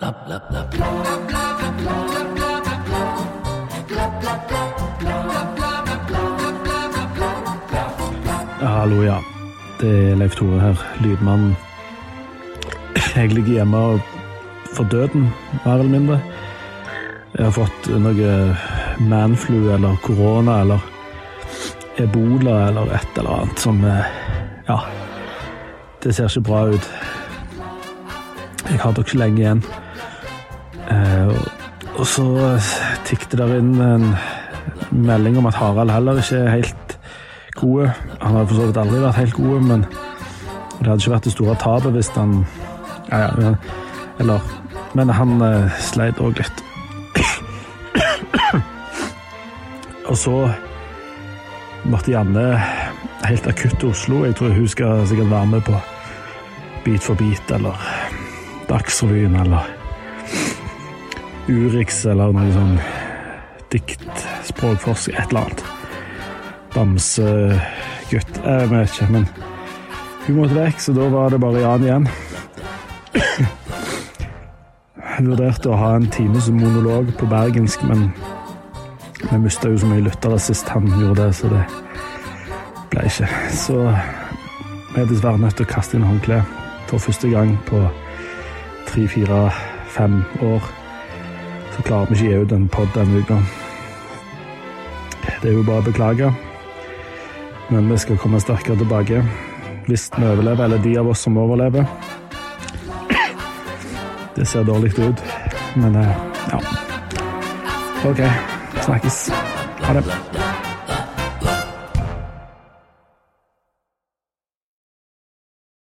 Hallo, ja. Det er Leif Tore her, lydmannen. Jeg ligger hjemme for døden, mer eller mindre. Jeg har fått noe manflu eller korona eller ebola eller et eller annet som eh, Ja, det ser ikke bra ut. Jeg har dere ikke lenge igjen. Eh, og så tikket der inn en melding om at Harald heller ikke er helt gode. Han har for så vidt aldri vært helt gode, men det hadde ikke vært det store tapet hvis han ja, ja, men- Eller Men han eh, sleit òg litt. Og så måtte Janne helt akutt til Oslo. Jeg tror hun skal sikkert være med på Beat for beat eller Dagsrevyen eller Urix eller noe sånn dikt, språkforsk, et eller annet. Bamsegutt Jeg vet ikke, men hun måtte vekk, så da var det bare Jan igjen. Jeg vurderte å ha en times monolog på bergensk, men vi mista jo så mye lyttere sist han gjorde det, så det ble ikke. Så vi er dessverre nødt til å kaste inn håndkleet for første gang på tre, fire, fem år. Så klarer vi ikke å gi ut en pod denne uka. Det er jo bare å beklage. Men vi skal komme sterkere tilbake hvis vi overlever, eller de av oss som overlever. Det ser dårlig ut, men eh, ja. OK. Snakkes. Ha det.